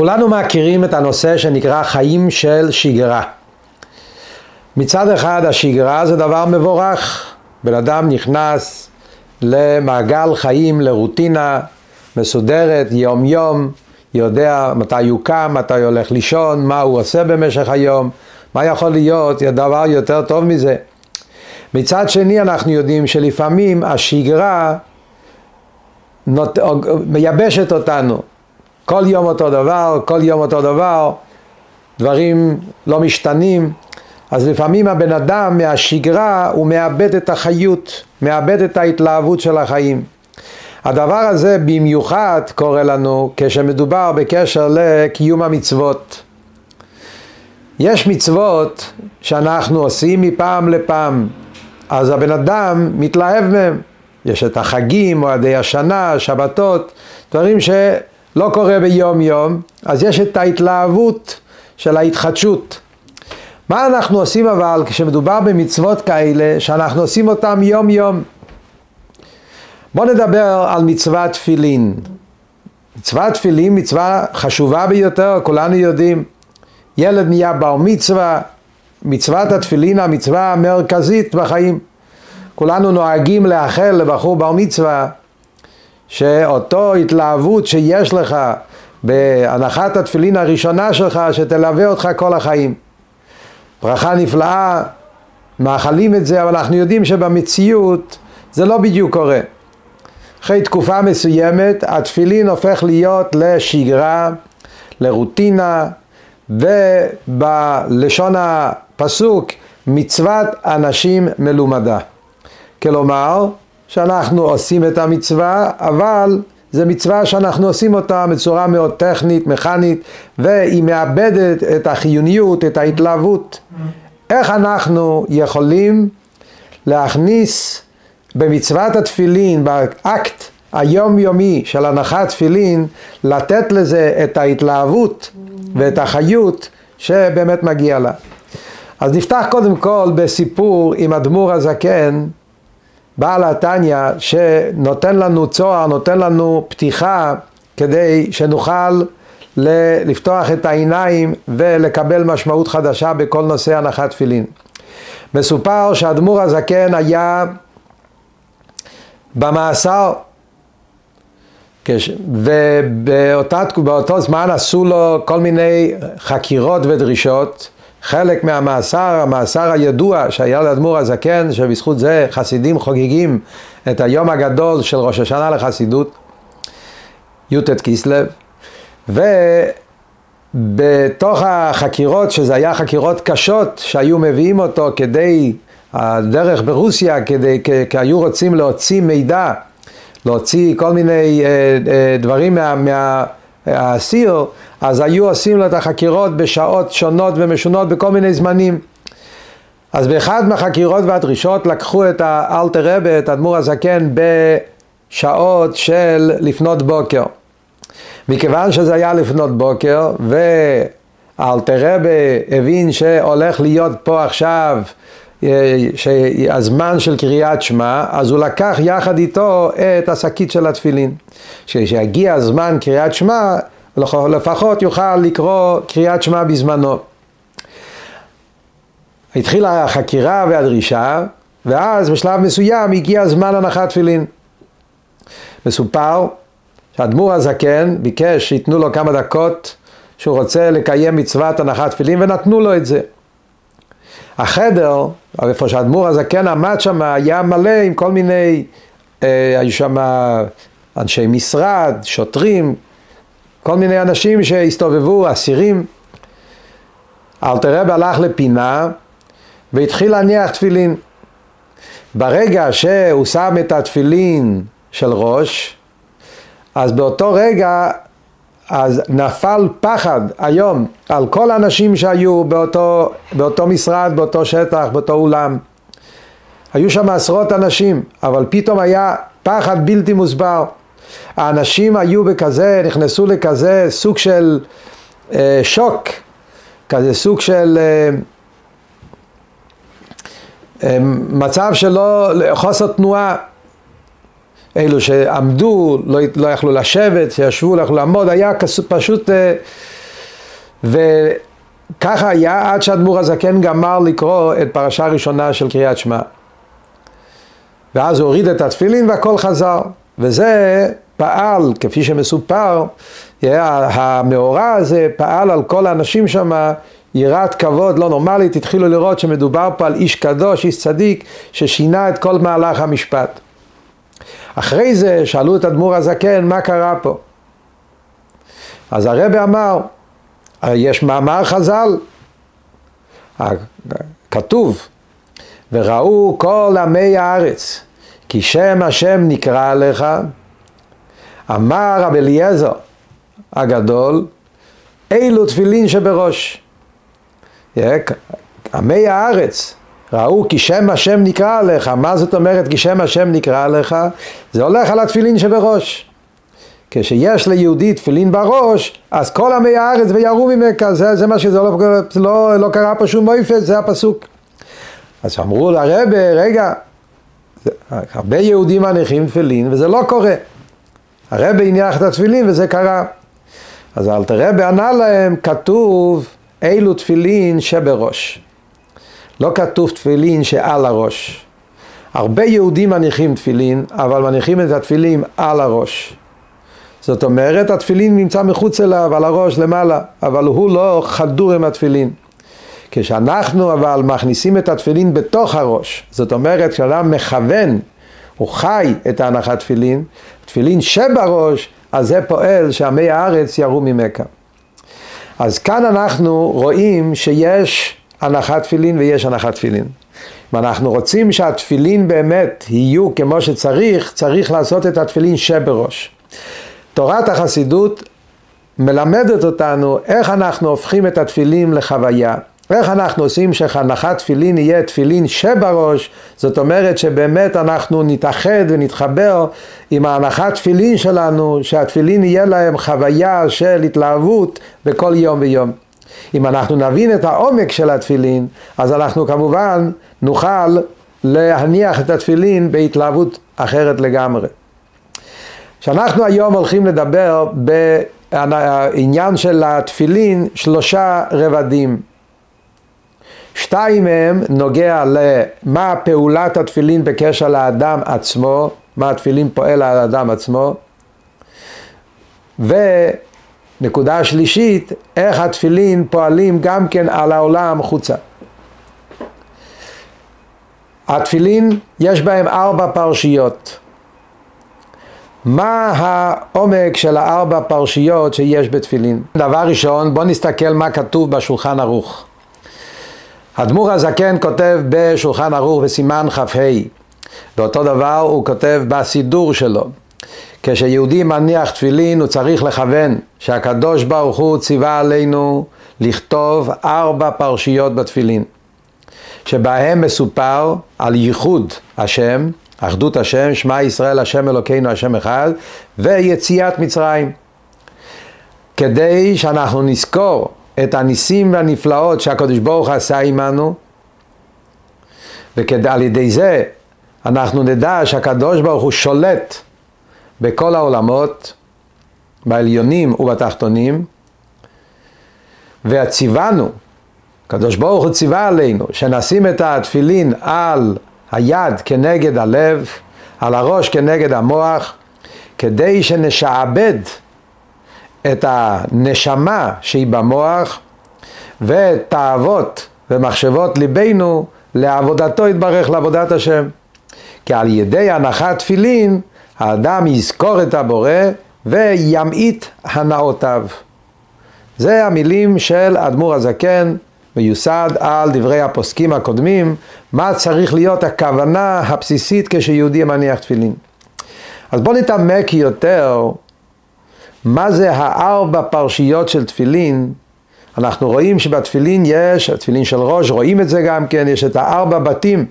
כולנו מכירים את הנושא שנקרא חיים של שגרה. מצד אחד השגרה זה דבר מבורך, בן אדם נכנס למעגל חיים, לרוטינה מסודרת, יום יום, יודע מתי הוא קם, מתי הוא הולך לישון, מה הוא עושה במשך היום, מה יכול להיות דבר יותר טוב מזה. מצד שני אנחנו יודעים שלפעמים השגרה. מייבשת אותנו, כל יום אותו דבר, כל יום אותו דבר, דברים לא משתנים, אז לפעמים הבן אדם מהשגרה הוא מאבד את החיות, מאבד את ההתלהבות של החיים. הדבר הזה במיוחד קורה לנו כשמדובר בקשר לקיום המצוות. יש מצוות שאנחנו עושים מפעם לפעם, אז הבן אדם מתלהב מהם. יש את החגים, מועדי השנה, שבתות, דברים ש... לא קורה ביום יום, אז יש את ההתלהבות של ההתחדשות. מה אנחנו עושים אבל כשמדובר במצוות כאלה שאנחנו עושים אותם יום יום? בואו נדבר על מצוות תפילין. מצוות תפילין מצווה חשובה ביותר, כולנו יודעים. ילד נהיה בר מצווה, מצוות התפילין המצווה המרכזית בחיים. כולנו נוהגים לאחל לבחור בר מצווה שאותו התלהבות שיש לך בהנחת התפילין הראשונה שלך, שתלווה אותך כל החיים. ברכה נפלאה, מאחלים את זה, אבל אנחנו יודעים שבמציאות זה לא בדיוק קורה. אחרי תקופה מסוימת התפילין הופך להיות לשגרה, לרוטינה, ובלשון הפסוק מצוות אנשים מלומדה. כלומר, שאנחנו עושים את המצווה, אבל זה מצווה שאנחנו עושים אותה בצורה מאוד טכנית, מכנית, והיא מאבדת את החיוניות, את ההתלהבות. איך אנחנו יכולים להכניס במצוות התפילין, באקט היומיומי של הנחת תפילין, לתת לזה את ההתלהבות ואת החיות שבאמת מגיע לה. אז נפתח קודם כל בסיפור עם אדמו"ר הזקן בעל התניא שנותן לנו צוהר, נותן לנו פתיחה כדי שנוכל לפתוח את העיניים ולקבל משמעות חדשה בכל נושא הנחת תפילין. מסופר שאדמו"ר הזקן היה במאסר ובאותו זמן עשו לו כל מיני חקירות ודרישות חלק מהמאסר, המאסר הידוע שהיה לאדמו"ר הזקן, שבזכות זה חסידים חוגגים את היום הגדול של ראש השנה לחסידות, י"ט כסלו, ובתוך החקירות, שזה היה חקירות קשות, שהיו מביאים אותו כדי, הדרך ברוסיה, כדי, כי היו רוצים להוציא מידע, להוציא כל מיני אה, אה, דברים מה... מה האסיר, אז היו עושים לו את החקירות בשעות שונות ומשונות בכל מיני זמנים. אז באחד מהחקירות והדרישות לקחו את האלתר רבה, את אדמו"ר הזקן, בשעות של לפנות בוקר. מכיוון שזה היה לפנות בוקר, ואלתר רבה הבין שהולך להיות פה עכשיו שהזמן של קריאת שמע, אז הוא לקח יחד איתו את השקית של התפילין. כשיגיע זמן קריאת שמע, לפחות יוכל לקרוא קריאת שמע בזמנו. התחילה החקירה והדרישה, ואז בשלב מסוים הגיע זמן הנחת תפילין. מסופר שהאדמו"ר הזקן ביקש שייתנו לו כמה דקות שהוא רוצה לקיים מצוות הנחת תפילין ונתנו לו את זה. החדר, איפה שהאדמו"ר הזקן עמד שם, היה מלא עם כל מיני, אה, היו שם אנשי משרד, שוטרים, כל מיני אנשים שהסתובבו, אסירים. אלתר רב הלך לפינה והתחיל להניח תפילין. ברגע שהוא שם את התפילין של ראש, אז באותו רגע אז נפל פחד היום על כל האנשים שהיו באותו, באותו משרד, באותו שטח, באותו אולם. היו שם עשרות אנשים, אבל פתאום היה פחד בלתי מוסבר. האנשים היו בכזה, נכנסו לכזה סוג של אה, שוק, כזה סוג של אה, אה, מצב שלא, חוסר תנועה. אלו שעמדו, לא, לא יכלו לשבת, שישבו, לא יכלו לעמוד, היה פשוט... אה, וככה היה עד שאדמו"ר הזקן גמר לקרוא את פרשה הראשונה של קריאת שמע. ואז הוא הוריד את התפילין והכל חזר. וזה פעל, כפי שמסופר, המאורע הזה פעל על כל האנשים שם יראת כבוד לא נורמלית, התחילו לראות שמדובר פה על איש קדוש, איש צדיק, ששינה את כל מהלך המשפט. אחרי זה שאלו את אדמו"ר הזקן, מה קרה פה? אז הרבי אמר, יש מאמר חז"ל, כתוב, וראו כל עמי הארץ, כי שם השם נקרא עליך, אמר רב אליעזר הגדול, אילו תפילין שבראש. עמי הארץ ראו כי שם השם נקרא עליך, מה זאת אומרת כי שם השם נקרא עליך? זה הולך על התפילין שבראש. כשיש ליהודי תפילין בראש, אז כל עמי הארץ ויראו ממכה, זה, זה מה שזה לא, לא, לא קרה פה שום מויפס, זה הפסוק. אז אמרו לרבה, רגע, הרבה יהודים מניחים תפילין וזה לא קורה. הרבה הניח את התפילין וזה קרה. אז אלתר רבי ענה להם, כתוב אילו תפילין שבראש. לא כתוב תפילין שעל הראש. הרבה יהודים מניחים תפילין, אבל מניחים את התפילין על הראש. זאת אומרת, התפילין נמצא מחוץ אליו, על הראש למעלה, אבל הוא לא חדור עם התפילין. כשאנחנו אבל מכניסים את התפילין בתוך הראש, זאת אומרת, כשאדם מכוון, הוא חי את ההנחת תפילין, תפילין שבראש, אז זה פועל שעמי הארץ ירו ממכה. אז כאן אנחנו רואים שיש הנחת תפילין ויש הנחת תפילין. אם אנחנו רוצים שהתפילין באמת יהיו כמו שצריך, צריך לעשות את התפילין שבראש. תורת החסידות מלמדת אותנו איך אנחנו הופכים את התפילין לחוויה. איך אנחנו עושים שהנחת תפילין יהיה תפילין שבראש, זאת אומרת שבאמת אנחנו נתאחד ונתחבר עם ההנחת תפילין שלנו, שהתפילין יהיה להם חוויה של התלהבות בכל יום ויום. אם אנחנו נבין את העומק של התפילין, אז אנחנו כמובן נוכל להניח את התפילין בהתלהבות אחרת לגמרי. כשאנחנו היום הולכים לדבר בעניין של התפילין שלושה רבדים. שתיים מהם נוגע למה פעולת התפילין בקשר לאדם עצמו, מה התפילין פועל על האדם עצמו, ונקודה שלישית, איך התפילין פועלים גם כן על העולם חוצה. התפילין יש בהם ארבע פרשיות. מה העומק של הארבע פרשיות שיש בתפילין? דבר ראשון, בואו נסתכל מה כתוב בשולחן ערוך. הדמור הזקן כותב בשולחן ערוך בסימן כ"ה, ואותו דבר הוא כותב בסידור שלו. כשיהודי מניח תפילין הוא צריך לכוון שהקדוש ברוך הוא ציווה עלינו לכתוב ארבע פרשיות בתפילין, שבהם מסופר על ייחוד השם, אחדות השם, שמע ישראל השם אלוקינו השם אחד, ויציאת מצרים. כדי שאנחנו נזכור את הניסים והנפלאות שהקדוש ברוך עשה עמנו, ועל ידי זה אנחנו נדע שהקדוש ברוך הוא שולט בכל העולמות, בעליונים ובתחתונים, והציוונו, הקדוש ברוך הוא ציווה עלינו, שנשים את התפילין על היד כנגד הלב, על הראש כנגד המוח, כדי שנשעבד את הנשמה שהיא במוח ותאוות ומחשבות ליבנו לעבודתו יתברך לעבודת השם. כי על ידי הנחת תפילין האדם יזכור את הבורא וימעיט הנאותיו. זה המילים של אדמו"ר הזקן מיוסד על דברי הפוסקים הקודמים, מה צריך להיות הכוונה הבסיסית כשיהודי מניח תפילין. אז בואו נתעמק יותר מה זה הארבע פרשיות של תפילין? אנחנו רואים שבתפילין יש, התפילין של ראש, רואים את זה גם כן, יש את הארבע בתים,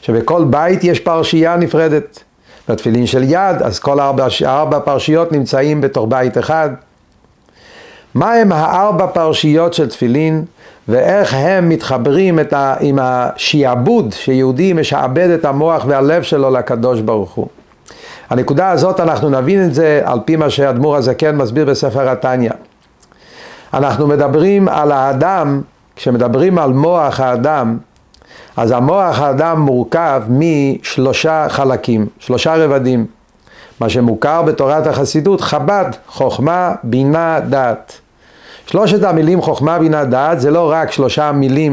שבכל בית יש פרשייה נפרדת. בתפילין של יד, אז כל הארבע, הארבע פרשיות נמצאים בתוך בית אחד. מה הם הארבע פרשיות של תפילין ואיך הם מתחברים ה, עם השיעבוד שיהודי משעבד את המוח והלב שלו לקדוש ברוך הוא. הנקודה הזאת אנחנו נבין את זה על פי מה שהאדמו"ר הזקן מסביר בספר התניא. אנחנו מדברים על האדם, כשמדברים על מוח האדם, אז המוח האדם מורכב משלושה חלקים, שלושה רבדים. מה שמוכר בתורת החסידות, חב"ד, חוכמה, בינה, דעת. שלושת המילים חוכמה, בינה, דעת זה לא רק שלושה מילים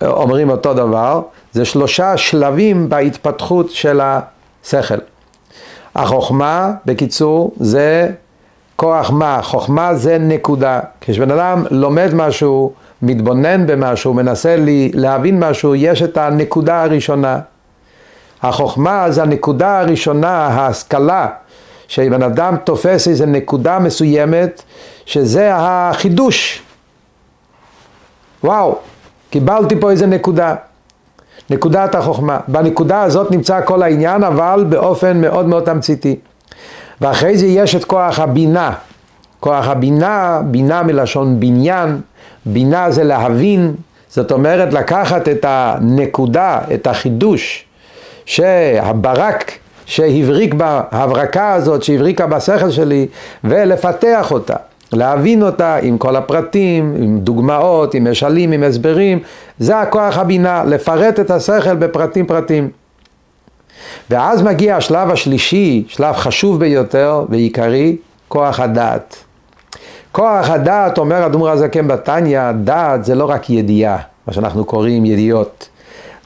שאומרים אותו דבר, זה שלושה שלבים בהתפתחות של השכל. החוכמה, בקיצור, זה כוח מה? חוכמה זה נקודה. כשבן אדם לומד משהו, מתבונן במשהו, מנסה לי, להבין משהו, יש את הנקודה הראשונה. החוכמה זה הנקודה הראשונה, ההשכלה, שבן אדם תופס איזה נקודה מסוימת, שזה החידוש. וואו, קיבלתי פה איזה נקודה. נקודת החוכמה. בנקודה הזאת נמצא כל העניין, אבל באופן מאוד מאוד תמציתי. ואחרי זה יש את כוח הבינה. כוח הבינה, בינה מלשון בניין, בינה זה להבין, זאת אומרת לקחת את הנקודה, את החידוש, שהברק שהבריק בהברקה הזאת, שהבריקה בשכל שלי, ולפתח אותה. להבין אותה עם כל הפרטים, עם דוגמאות, עם משלים, עם הסברים, זה הכוח הבינה, לפרט את השכל בפרטים פרטים. ואז מגיע השלב השלישי, שלב חשוב ביותר ועיקרי, כוח הדעת. כוח הדעת, אומר אדמו"ר הזקן בתניא, דעת זה לא רק ידיעה, מה שאנחנו קוראים ידיעות.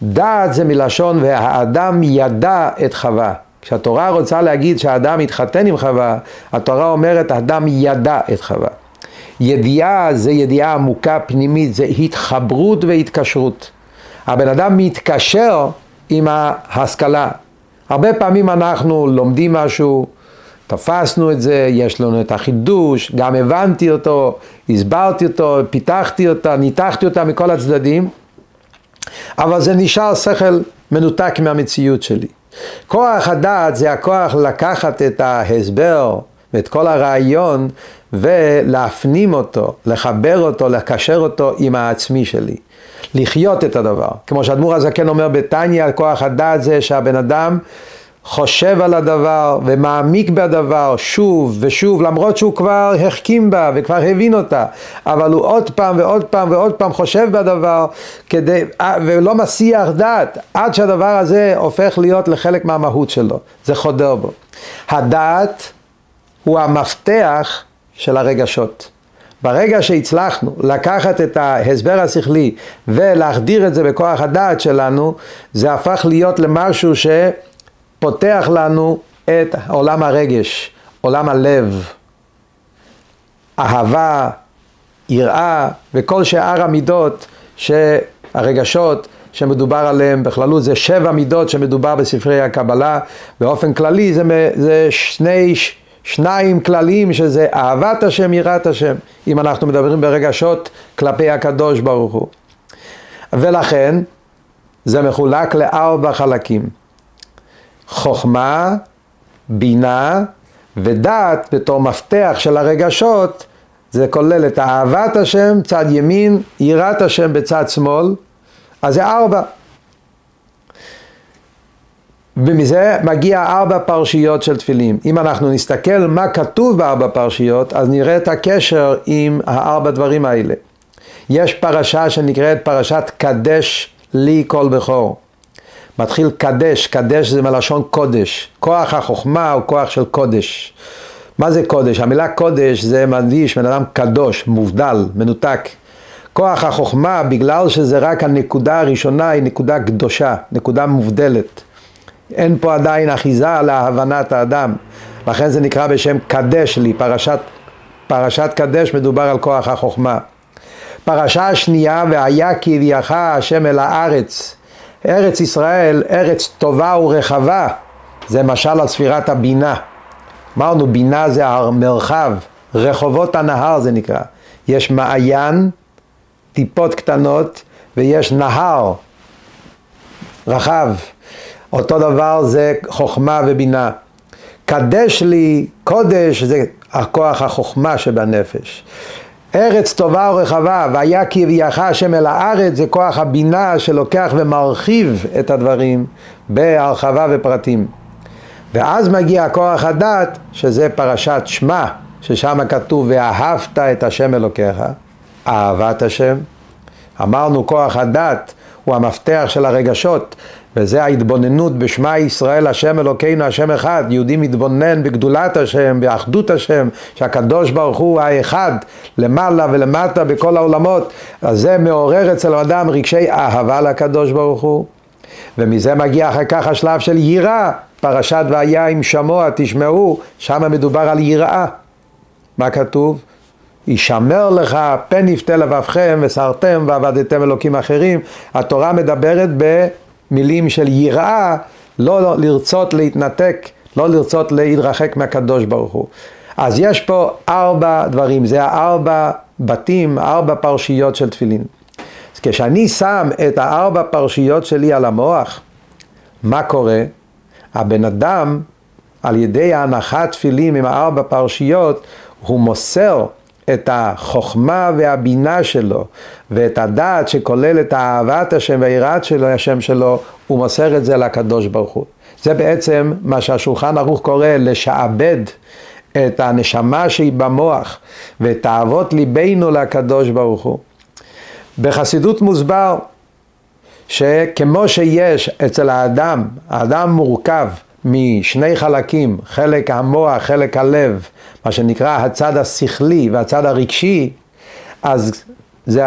דעת זה מלשון והאדם ידע את חווה. כשהתורה רוצה להגיד שהאדם התחתן עם חווה, התורה אומרת האדם ידע את חווה. ידיעה זה ידיעה עמוקה פנימית, זה התחברות והתקשרות. הבן אדם מתקשר עם ההשכלה. הרבה פעמים אנחנו לומדים משהו, תפסנו את זה, יש לנו את החידוש, גם הבנתי אותו, הסברתי אותו, פיתחתי אותה, ניתחתי אותה מכל הצדדים, אבל זה נשאר שכל מנותק מהמציאות שלי. כוח הדעת זה הכוח לקחת את ההסבר ואת כל הרעיון ולהפנים אותו, לחבר אותו, לקשר אותו עם העצמי שלי. לחיות את הדבר. כמו שאדמו"ר הזקן אומר בתניא, כוח הדעת זה שהבן אדם חושב על הדבר ומעמיק בדבר שוב ושוב, למרות שהוא כבר החכים בה וכבר הבין אותה, אבל הוא עוד פעם ועוד פעם ועוד פעם חושב בדבר כדי, ולא מסיח דעת, עד שהדבר הזה הופך להיות לחלק מהמהות שלו, זה חודר בו. הדעת הוא המפתח של הרגשות. ברגע שהצלחנו לקחת את ההסבר השכלי ולהחדיר את זה בכוח הדעת שלנו, זה הפך להיות למשהו ש... פותח לנו את עולם הרגש, עולם הלב, אהבה, יראה וכל שאר המידות שהרגשות שמדובר עליהם בכללות זה שבע מידות שמדובר בספרי הקבלה. באופן כללי זה, זה שני, שניים כלליים שזה אהבת השם יראת השם אם אנחנו מדברים ברגשות כלפי הקדוש ברוך הוא. ולכן זה מחולק לארבע חלקים חוכמה, בינה ודעת בתור מפתח של הרגשות זה כולל את אהבת השם צד ימין, יראת השם בצד שמאל, אז זה ארבע. ומזה מגיע ארבע פרשיות של תפילים. אם אנחנו נסתכל מה כתוב בארבע פרשיות, אז נראה את הקשר עם הארבע דברים האלה. יש פרשה שנקראת פרשת קדש לי כל בכור. מתחיל קדש, קדש זה מלשון קודש, כוח החוכמה הוא כוח של קודש. מה זה קודש? המילה קודש זה מדיש בן אדם קדוש, מובדל, מנותק. כוח החוכמה, בגלל שזה רק הנקודה הראשונה, היא נקודה קדושה, נקודה מובדלת. אין פה עדיין אחיזה להבנת האדם. לכן זה נקרא בשם קדש לי, פרשת, פרשת קדש מדובר על כוח החוכמה. פרשה שנייה, והיה כי השם אל הארץ. ארץ ישראל, ארץ טובה ורחבה, זה משל על ספירת הבינה. אמרנו, בינה זה המרחב, רחובות הנהר זה נקרא. יש מעיין, טיפות קטנות, ויש נהר רחב. אותו דבר זה חוכמה ובינה. קדש לי, קודש, זה הכוח החוכמה שבנפש. ארץ טובה ורחבה, והיה כי הביאך השם אל הארץ, זה כוח הבינה שלוקח ומרחיב את הדברים בהרחבה ופרטים. ואז מגיע כוח הדת, שזה פרשת שמע, ששם כתוב ואהבת את השם אלוקיך, אהבת השם. אמרנו כוח הדת הוא המפתח של הרגשות, וזה ההתבוננות בשמע ישראל השם אלוקינו השם אחד, יהודי מתבונן בגדולת השם, באחדות השם, שהקדוש ברוך הוא האחד למעלה ולמטה בכל העולמות, אז זה מעורר אצל האדם רגשי אהבה לקדוש ברוך הוא, ומזה מגיע אחר כך השלב של יראה, פרשת והיה עם שמוע תשמעו, שם מדובר על יראה, מה כתוב? ישמר לך פן יפתה לבבכם וסרתם ועבדתם אלוקים אחרים. התורה מדברת במילים של יראה, לא, לא לרצות להתנתק, לא לרצות להתרחק מהקדוש ברוך הוא. אז יש פה ארבע דברים, זה הארבע בתים, ארבע פרשיות של תפילין. אז כשאני שם את הארבע פרשיות שלי על המוח, מה קורה? הבן אדם, על ידי ההנחת תפילין עם הארבע פרשיות, הוא מוסר את החוכמה והבינה שלו ואת הדעת שכולל את אהבת השם והיראת שלו, השם שלו, הוא מוסר את זה לקדוש ברוך הוא. זה בעצם מה שהשולחן ערוך קורא לשעבד את הנשמה שהיא במוח ואת אהבות ליבנו לקדוש ברוך הוא. בחסידות מוסבר שכמו שיש אצל האדם, האדם מורכב משני חלקים, חלק המוח, חלק הלב, מה שנקרא הצד השכלי והצד הרגשי, אז זה,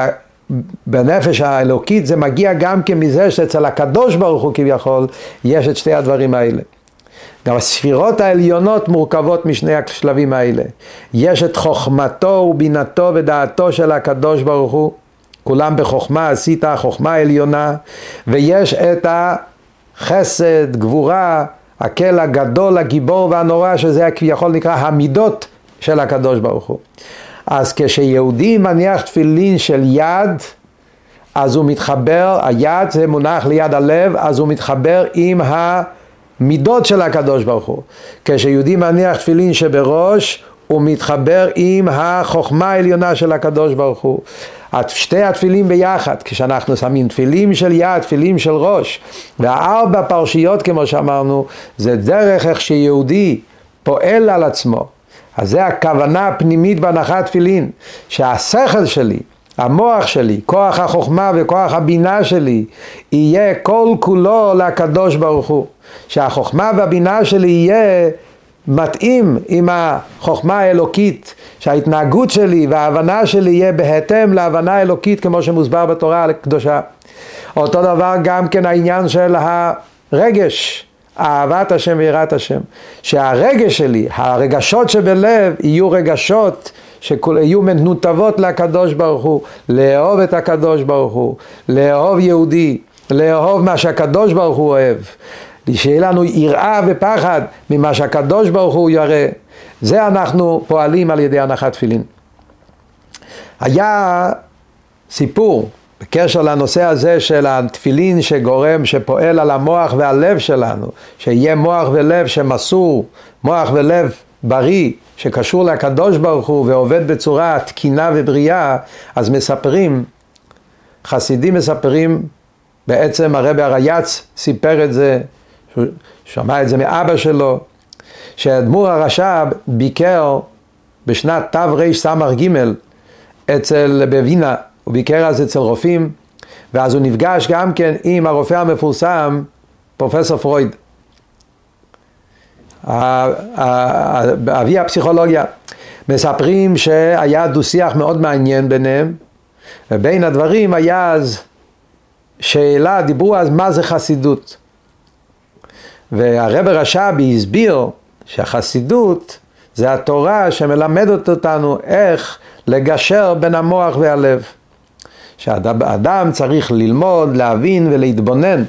בנפש האלוקית זה מגיע גם כן מזה שאצל הקדוש ברוך הוא כביכול יש את שתי הדברים האלה. גם הספירות העליונות מורכבות משני השלבים האלה. יש את חוכמתו ובינתו ודעתו של הקדוש ברוך הוא, כולם בחוכמה עשית חוכמה עליונה, ויש את החסד, גבורה, הקל הגדול, הגיבור והנורא, שזה כביכול נקרא המידות של הקדוש ברוך הוא. אז כשיהודי מניח תפילין של יד, אז הוא מתחבר, היד זה מונח ליד הלב, אז הוא מתחבר עם המידות של הקדוש ברוך הוא. כשיהודי מניח תפילין שבראש, הוא מתחבר עם החוכמה העליונה של הקדוש ברוך הוא. שתי התפילים ביחד, כשאנחנו שמים תפילים של יד, תפילים של ראש, והארבע פרשיות כמו שאמרנו, זה דרך איך שיהודי פועל על עצמו. אז זה הכוונה הפנימית בהנחת תפילין, שהשכל שלי, המוח שלי, כוח החוכמה וכוח הבינה שלי, יהיה כל כולו לקדוש ברוך הוא. שהחוכמה והבינה שלי יהיה מתאים עם החוכמה האלוקית, שההתנהגות שלי וההבנה שלי יהיה בהתאם להבנה האלוקית כמו שמוסבר בתורה הקדושה. אותו דבר גם כן העניין של הרגש, אהבת השם ויראת השם. שהרגש שלי, הרגשות שבלב יהיו רגשות שיהיו מנותבות לקדוש ברוך הוא, לאהוב את הקדוש ברוך הוא, לאהוב יהודי, לאהוב מה שהקדוש ברוך הוא אוהב. שיהיה לנו יראה ופחד ממה שהקדוש ברוך הוא יראה. זה אנחנו פועלים על ידי הנחת תפילין. היה סיפור בקשר לנושא הזה של התפילין שגורם, שפועל על המוח והלב שלנו, שיהיה מוח ולב שמסור, מוח ולב בריא, שקשור לקדוש ברוך הוא ועובד בצורה תקינה ובריאה, אז מספרים, חסידים מספרים, בעצם הרבי הרייץ סיפר את זה שהוא שמע את זה מאבא שלו, שהאדמו"ר הרש"ב ביקר בשנת תרס"ג אצל, בווינה, הוא ביקר אז אצל רופאים, ואז הוא נפגש גם כן עם הרופא המפורסם, פרופסור פרויד, אבי הפסיכולוגיה. מספרים שהיה דו-שיח מאוד מעניין ביניהם, ובין הדברים היה אז שאלה, דיברו אז מה זה חסידות. והרב רש"בי הסביר שהחסידות זה התורה שמלמדת אותנו איך לגשר בין המוח והלב. שאדם צריך ללמוד, להבין ולהתבונן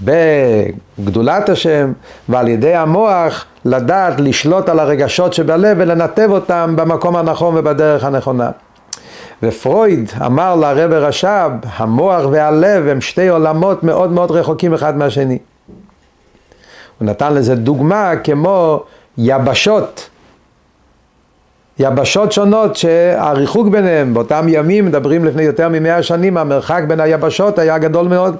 בגדולת השם ועל ידי המוח לדעת לשלוט על הרגשות שבלב ולנתב אותם במקום הנכון ובדרך הנכונה. ופרויד אמר לרב רש"ב, המוח והלב הם שתי עולמות מאוד מאוד רחוקים אחד מהשני. הוא נתן לזה דוגמה כמו יבשות. יבשות שונות שהריחוק ביניהם, באותם ימים, מדברים לפני יותר ממאה שנים, המרחק בין היבשות היה גדול מאוד.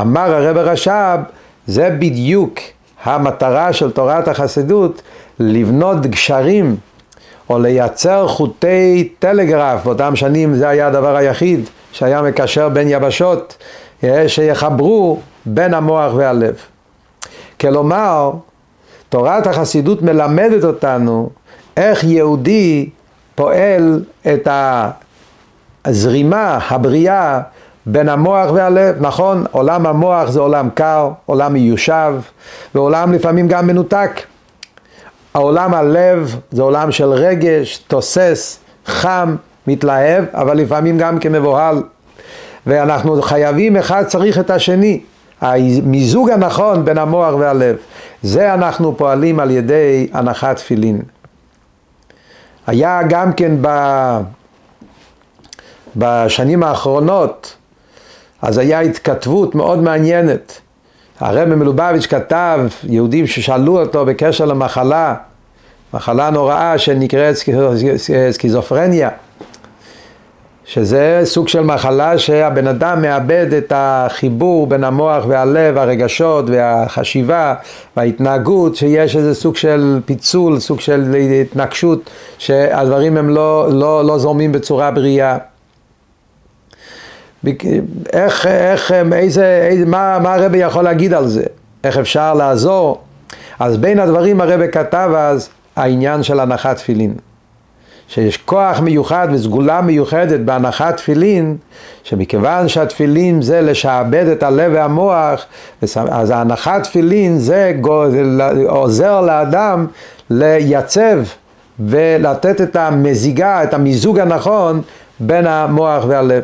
אמר הרב רש"ב, זה בדיוק המטרה של תורת החסידות לבנות גשרים או לייצר חוטי טלגרף, באותם שנים זה היה הדבר היחיד שהיה מקשר בין יבשות, אה, שיחברו בין המוח והלב. כלומר, תורת החסידות מלמדת אותנו איך יהודי פועל את הזרימה, הבריאה, בין המוח והלב. נכון, עולם המוח זה עולם קר, עולם מיושב, ועולם לפעמים גם מנותק. העולם הלב זה עולם של רגש, תוסס, חם, מתלהב, אבל לפעמים גם כמבוהל. ואנחנו חייבים, אחד צריך את השני. המיזוג הנכון בין המוח והלב. זה אנחנו פועלים על ידי הנחת תפילין. היה גם כן ב... בשנים האחרונות, אז היה התכתבות מאוד מעניינת. הרב מלובביץ' כתב, יהודים ששאלו אותו בקשר למחלה, מחלה נוראה שנקראת סכיזופרניה, שזה סוג של מחלה שהבן אדם מאבד את החיבור בין המוח והלב, הרגשות והחשיבה וההתנהגות, שיש איזה סוג של פיצול, סוג של התנגשות, שהדברים הם לא, לא, לא זורמים בצורה בריאה. איך, איך, איזה, איזה, מה, מה הרבי יכול להגיד על זה? איך אפשר לעזור? אז בין הדברים הרבי כתב אז העניין של הנחת תפילין. שיש כוח מיוחד וסגולה מיוחדת בהנחת תפילין, שמכיוון שהתפילין זה לשעבד את הלב והמוח, אז ההנחת תפילין זה עוזר לאדם לייצב ולתת את המזיגה, את המיזוג הנכון בין המוח והלב.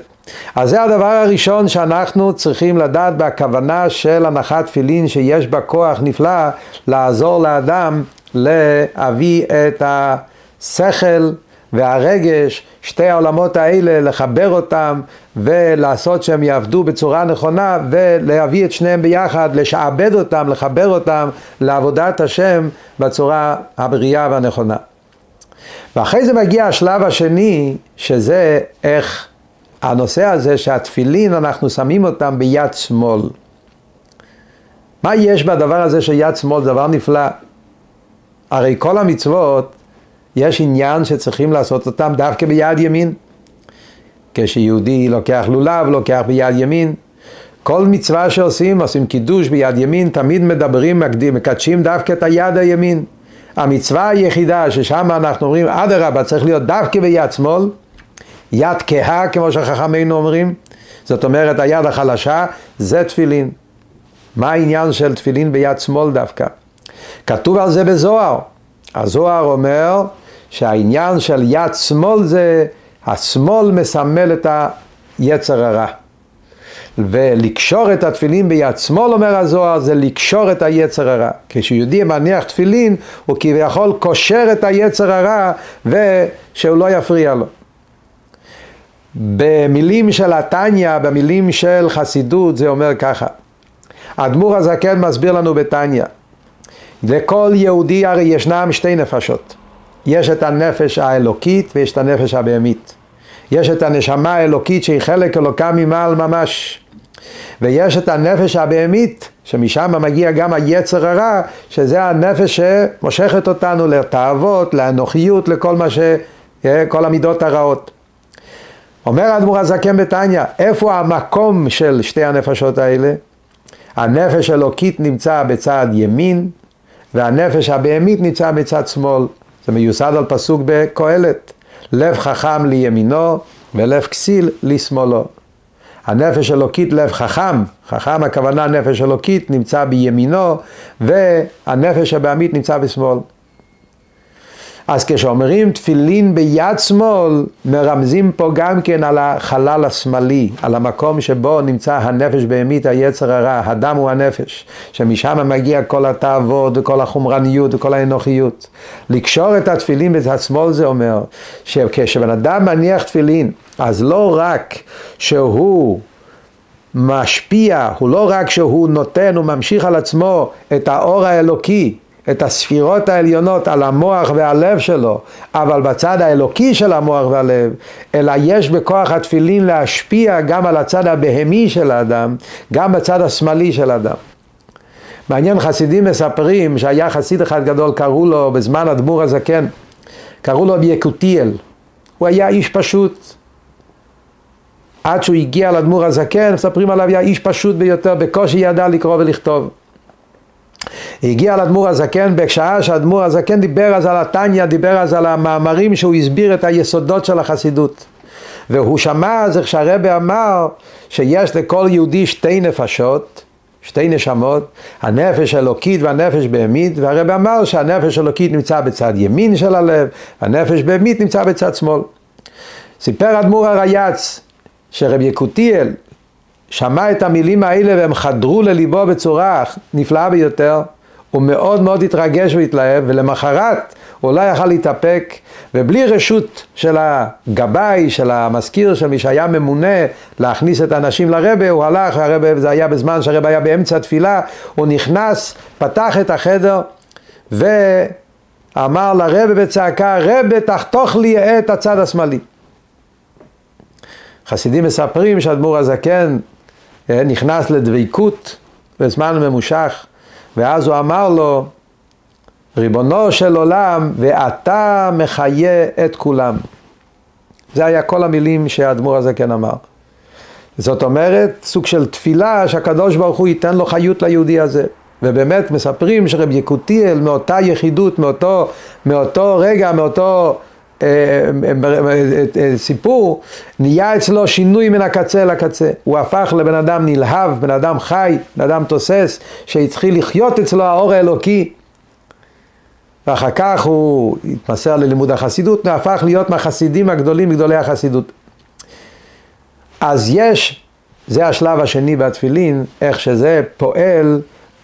אז זה הדבר הראשון שאנחנו צריכים לדעת בכוונה של הנחת תפילין שיש בה כוח נפלא לעזור לאדם להביא את השכל והרגש, שתי העולמות האלה, לחבר אותם ולעשות שהם יעבדו בצורה נכונה ולהביא את שניהם ביחד, לשעבד אותם, לחבר אותם לעבודת השם בצורה הבריאה והנכונה. ואחרי זה מגיע השלב השני, שזה איך הנושא הזה שהתפילין אנחנו שמים אותם ביד שמאל. מה יש בדבר הזה שיד שמאל? דבר נפלא. הרי כל המצוות יש עניין שצריכים לעשות אותם דווקא ביד ימין. כשיהודי לוקח לולב, לוקח ביד ימין. כל מצווה שעושים, עושים קידוש ביד ימין, תמיד מדברים, מקדים, מקדשים דווקא את היד הימין. המצווה היחידה ששם אנחנו אומרים, אדרבה, צריך להיות דווקא ביד שמאל, יד כהה, כמו שחכמינו אומרים, זאת אומרת, היד החלשה, זה תפילין. מה העניין של תפילין ביד שמאל דווקא? כתוב על זה בזוהר. הזוהר אומר שהעניין של יד שמאל זה, השמאל מסמל את היצר הרע. ולקשור את התפילין ביד שמאל, אומר הזוהר, זה לקשור את היצר הרע. כשיהודי מניח תפילין, הוא כביכול קושר את היצר הרע, ושהוא לא יפריע לו. במילים של התניא, במילים של חסידות, זה אומר ככה. האדמו"ר הזקן מסביר לנו בתניא, לכל יהודי הרי ישנם שתי נפשות. יש את הנפש האלוקית ויש את הנפש הבהמית. יש את הנשמה האלוקית שהיא חלק אלוקה ממעל ממש. ויש את הנפש הבהמית, שמשם מגיע גם היצר הרע, שזה הנפש שמושכת אותנו לתאוות, לאנוכיות, לכל מה ש... כל המידות הרעות. אומר האדמו"ר הזקן בתניא, איפה המקום של שתי הנפשות האלה? הנפש אלוקית נמצא בצד ימין, והנפש הבהמית נמצא בצד שמאל. זה מיוסד על פסוק בקהלת. לב חכם לימינו ולב כסיל לשמאלו. הנפש אלוקית לב חכם, חכם הכוונה נפש אלוקית נמצא בימינו והנפש הבהמית נמצא בשמאל. אז כשאומרים תפילין ביד שמאל, מרמזים פה גם כן על החלל השמאלי, על המקום שבו נמצא הנפש בהמית, היצר הרע, הדם הוא הנפש, שמשם מגיע כל התאוות וכל החומרניות וכל האנוכיות. לקשור את התפילין בצד שמאל זה אומר, שכשבן אדם מניח תפילין, אז לא רק שהוא משפיע, הוא לא רק שהוא נותן, הוא ממשיך על עצמו את האור האלוקי, את הספירות העליונות על המוח והלב שלו, אבל בצד האלוקי של המוח והלב, אלא יש בכוח התפילין להשפיע גם על הצד הבהמי של האדם, גם בצד השמאלי של האדם. מעניין חסידים מספרים שהיה חסיד אחד גדול, קראו לו בזמן אדמו"ר הזקן, קראו לו יקותיאל. הוא היה איש פשוט. עד שהוא הגיע לאדמו"ר הזקן, מספרים עליו, היה איש פשוט ביותר, בקושי ידע לקרוא ולכתוב. הגיע לאדמו"ר הזקן בשעה שהאדמו"ר הזקן דיבר אז על התניא, דיבר אז על המאמרים שהוא הסביר את היסודות של החסידות. והוא שמע אז איך שהרבא אמר שיש לכל יהודי שתי נפשות, שתי נשמות, הנפש אלוקית והנפש בהמית, והרבא אמר שהנפש אלוקית נמצא בצד ימין של הלב, והנפש בהמית נמצא בצד שמאל. סיפר אדמו"ר הרייץ שרב יקותיאל שמע את המילים האלה והם חדרו לליבו בצורה נפלאה ביותר, הוא מאוד מאוד התרגש והתלהב, ולמחרת הוא לא יכל להתאפק, ובלי רשות של הגבאי, של המזכיר, של מי שהיה ממונה להכניס את האנשים לרבה, הוא הלך, הרבה, זה היה בזמן שהרבה היה באמצע התפילה, הוא נכנס, פתח את החדר, ואמר לרבה בצעקה, רבה תחתוך לי את הצד השמאלי. חסידים מספרים שאדמו"ר הזקן אה, נכנס לדביקות בזמן ממושך, ואז הוא אמר לו, ריבונו של עולם, ואתה מחיה את כולם. זה היה כל המילים שהאדמו"ר הזקן אמר. זאת אומרת, סוג של תפילה שהקדוש ברוך הוא ייתן לו חיות ליהודי הזה. ובאמת מספרים שרב יקותיאל מאותה יחידות, מאותו, מאותו רגע, מאותו סיפור, נהיה אצלו שינוי מן הקצה לקצה. הוא הפך לבן אדם נלהב, בן אדם חי, בן אדם תוסס, שהתחיל לחיות אצלו האור האלוקי. ואחר כך הוא התמסר ללימוד החסידות, והפך להיות מהחסידים הגדולים מגדולי החסידות. אז יש, זה השלב השני בתפילין, איך שזה פועל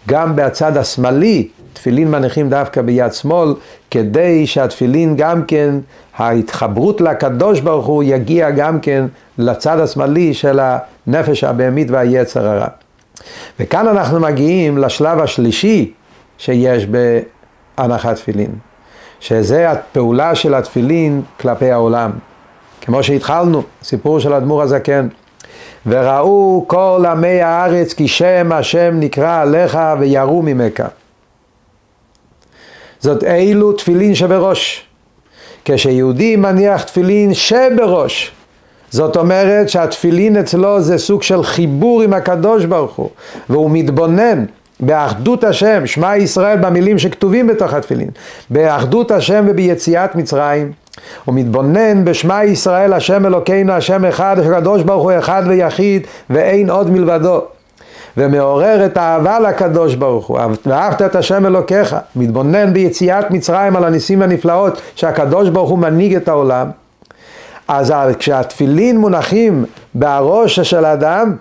גם בצד השמאלי, תפילין מניחים דווקא ביד שמאל, כדי שהתפילין גם כן, ההתחברות לקדוש ברוך הוא יגיע גם כן לצד השמאלי של הנפש הבהמית והיצר הרע. וכאן אנחנו מגיעים לשלב השלישי שיש בהנחת תפילין, שזה הפעולה של התפילין כלפי העולם. כמו שהתחלנו, סיפור של אדמו"ר הזקן. וראו כל עמי הארץ כי שם השם נקרא עליך ויראו ממך. זאת אילו תפילין שבראש. כשיהודי מניח תפילין שבראש, זאת אומרת שהתפילין אצלו זה סוג של חיבור עם הקדוש ברוך הוא, והוא מתבונן באחדות השם, שמע ישראל במילים שכתובים בתוך התפילין, באחדות השם וביציאת מצרים. הוא מתבונן בשמע ישראל השם אלוקינו השם אחד, הקדוש ברוך הוא אחד ויחיד ואין עוד מלבדו. ומעורר את האהבה לקדוש ברוך הוא, ואהבת את השם אלוקיך, מתבונן ביציאת מצרים על הניסים הנפלאות שהקדוש ברוך הוא מנהיג את העולם, אז כשהתפילין מונחים בראש של האדם,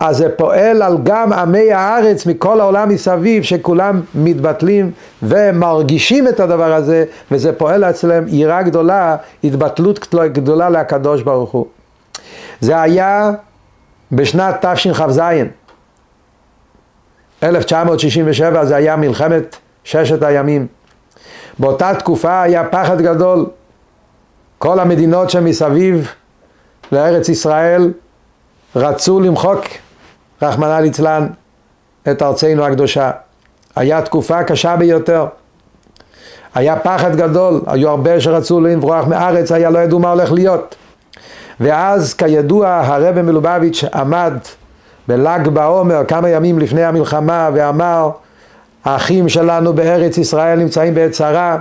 אז זה פועל על גם עמי הארץ מכל העולם מסביב, שכולם מתבטלים ומרגישים את הדבר הזה, וזה פועל אצלם יראה גדולה, התבטלות גדולה לקדוש ברוך הוא. זה היה בשנת תשכ"ז, 1967 זה היה מלחמת ששת הימים. באותה תקופה היה פחד גדול. כל המדינות שמסביב לארץ ישראל רצו למחוק, רחמנא ליצלן, את ארצנו הקדושה. היה תקופה קשה ביותר. היה פחד גדול, היו הרבה שרצו לברוח מארץ, היה לא ידעו מה הולך להיות. ואז כידוע הרבי מלובביץ' עמד בל"ג בעומר כמה ימים לפני המלחמה ואמר האחים שלנו בארץ ישראל נמצאים בעת צרה.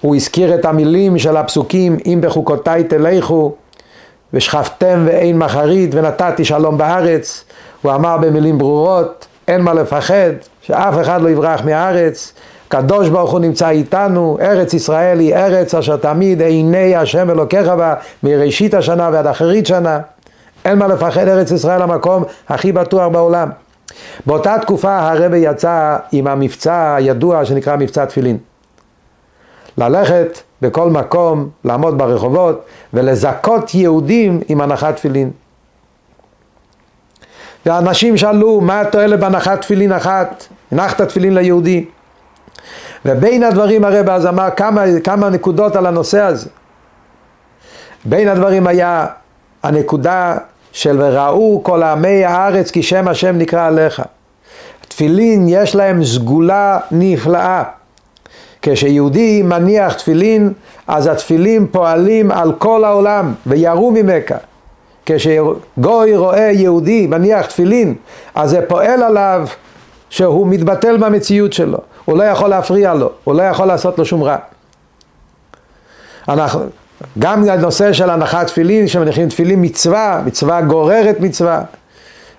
הוא הזכיר את המילים של הפסוקים אם בחוקותיי תלכו ושכבתם ואין מחרית ונתתי שלום בארץ. הוא אמר במילים ברורות אין מה לפחד שאף אחד לא יברח מהארץ. קדוש ברוך הוא נמצא איתנו, ארץ ישראל היא ארץ אשר תמיד עיני השם אלוקיך בה מראשית השנה ועד אחרית שנה אין מה לפחד, ארץ ישראל המקום הכי בטוח בעולם. באותה תקופה הרבי יצא עם המבצע הידוע שנקרא מבצע תפילין. ללכת בכל מקום, לעמוד ברחובות ולזכות יהודים עם הנחת תפילין. ואנשים שאלו, מה התועלת בהנחת תפילין אחת? הנחת תפילין ליהודי. ובין הדברים הרב אז אמר כמה, כמה נקודות על הנושא הזה. בין הדברים היה הנקודה של וראו כל עמי הארץ כי שם השם נקרא עליך. תפילין יש להם סגולה נפלאה. כשיהודי מניח תפילין, אז התפילין פועלים על כל העולם וירו ממכה. כשגוי רואה יהודי מניח תפילין, אז זה פועל עליו שהוא מתבטל במציאות שלו, הוא לא יכול להפריע לו, הוא לא יכול לעשות לו שום רע. אנחנו, גם הנושא של הנחת תפילין, שמניחים תפילין מצווה, מצווה גוררת מצווה.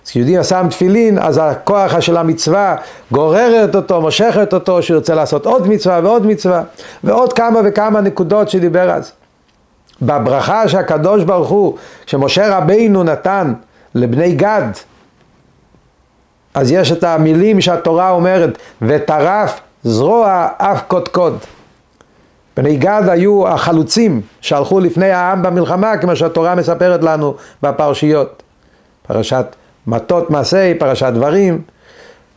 אז כשיהודי שם תפילין, אז הכוח של המצווה גוררת אותו, מושכת אותו, שירצה לעשות עוד מצווה ועוד מצווה, ועוד כמה וכמה נקודות שדיבר אז. בברכה שהקדוש ברוך הוא, שמשה רבינו נתן לבני גד, אז יש את המילים שהתורה אומרת, וטרף זרוע אף קודקוד. בני גד היו החלוצים שהלכו לפני העם במלחמה, כמו שהתורה מספרת לנו בפרשיות. פרשת מטות מעשי, פרשת דברים.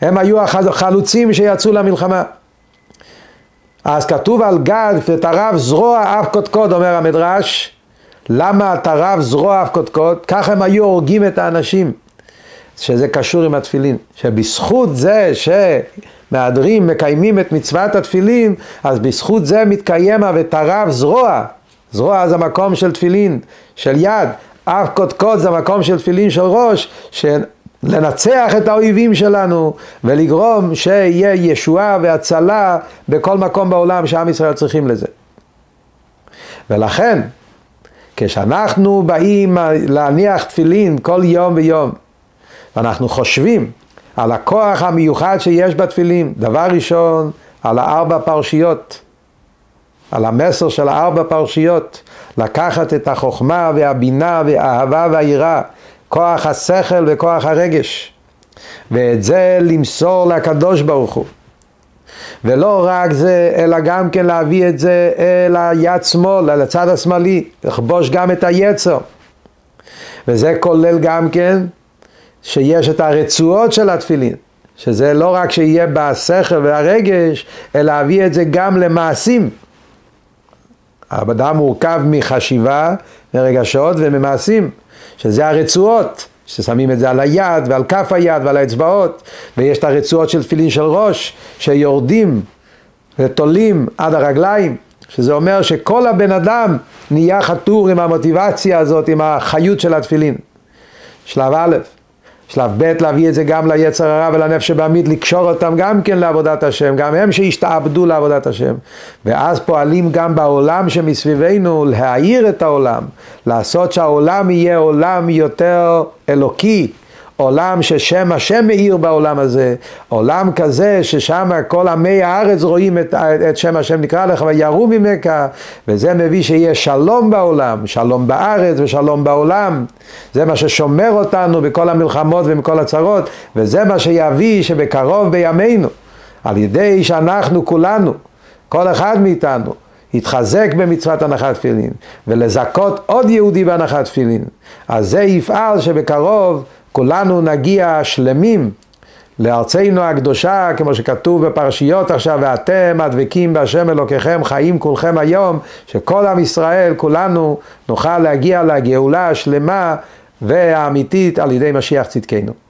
הם היו החלוצים שיצאו למלחמה. אז כתוב על גד, ותרב זרוע אף קודקוד, אומר המדרש. למה תרב זרוע אף קודקוד? ככה הם היו הורגים את האנשים. שזה קשור עם התפילין. שבזכות זה שמהדרים, מקיימים את מצוות התפילין, אז בזכות זה מתקיים ה"ותרב זרוע". זרוע זה מקום של תפילין, של יד. אף קודקוד זה מקום של תפילין של ראש, לנצח את האויבים שלנו ולגרום שיהיה ישועה והצלה בכל מקום בעולם שעם ישראל צריכים לזה. ולכן, כשאנחנו באים להניח תפילין כל יום ויום, ואנחנו חושבים על הכוח המיוחד שיש בתפילין, דבר ראשון, על הארבע פרשיות, על המסר של הארבע פרשיות, לקחת את החוכמה והבינה והאהבה והיראה כוח השכל וכוח הרגש, ואת זה למסור לקדוש ברוך הוא. ולא רק זה, אלא גם כן להביא את זה אל היד שמאל, אל הצד השמאלי, לכבוש גם את היצר. וזה כולל גם כן שיש את הרצועות של התפילין, שזה לא רק שיהיה בשכל והרגש, אלא להביא את זה גם למעשים. האדם מורכב מחשיבה, מרגשות וממעשים. שזה הרצועות, ששמים את זה על היד ועל כף היד ועל האצבעות, ויש את הרצועות של תפילין של ראש, שיורדים ותולים עד הרגליים, שזה אומר שכל הבן אדם נהיה חתור עם המוטיבציה הזאת, עם החיות של התפילין. שלב א', שלב ב' להביא את זה גם ליצר הרע ולנפש שבעמית, לקשור אותם גם כן לעבודת השם, גם הם שהשתעבדו לעבודת השם. ואז פועלים גם בעולם שמסביבנו להאיר את העולם, לעשות שהעולם יהיה עולם יותר אלוקי, עולם ששם השם מאיר בעולם הזה, עולם כזה ששם כל עמי הארץ רואים את, את שם השם נקרא לך ויראו ממך, וזה מביא שיהיה שלום בעולם, שלום בארץ ושלום בעולם, זה מה ששומר אותנו בכל המלחמות ומכל הצרות, וזה מה שיביא שבקרוב בימינו, על ידי שאנחנו כולנו, כל אחד מאיתנו, יתחזק במצוות הנחת תפילין, ולזכות עוד יהודי בהנחת תפילין, אז זה יפעל שבקרוב כולנו נגיע שלמים לארצנו הקדושה, כמו שכתוב בפרשיות עכשיו, ואתם הדבקים בהשם אלוקיכם חיים כולכם היום, שכל עם ישראל, כולנו נוכל להגיע לגאולה השלמה והאמיתית על ידי משיח צדקנו.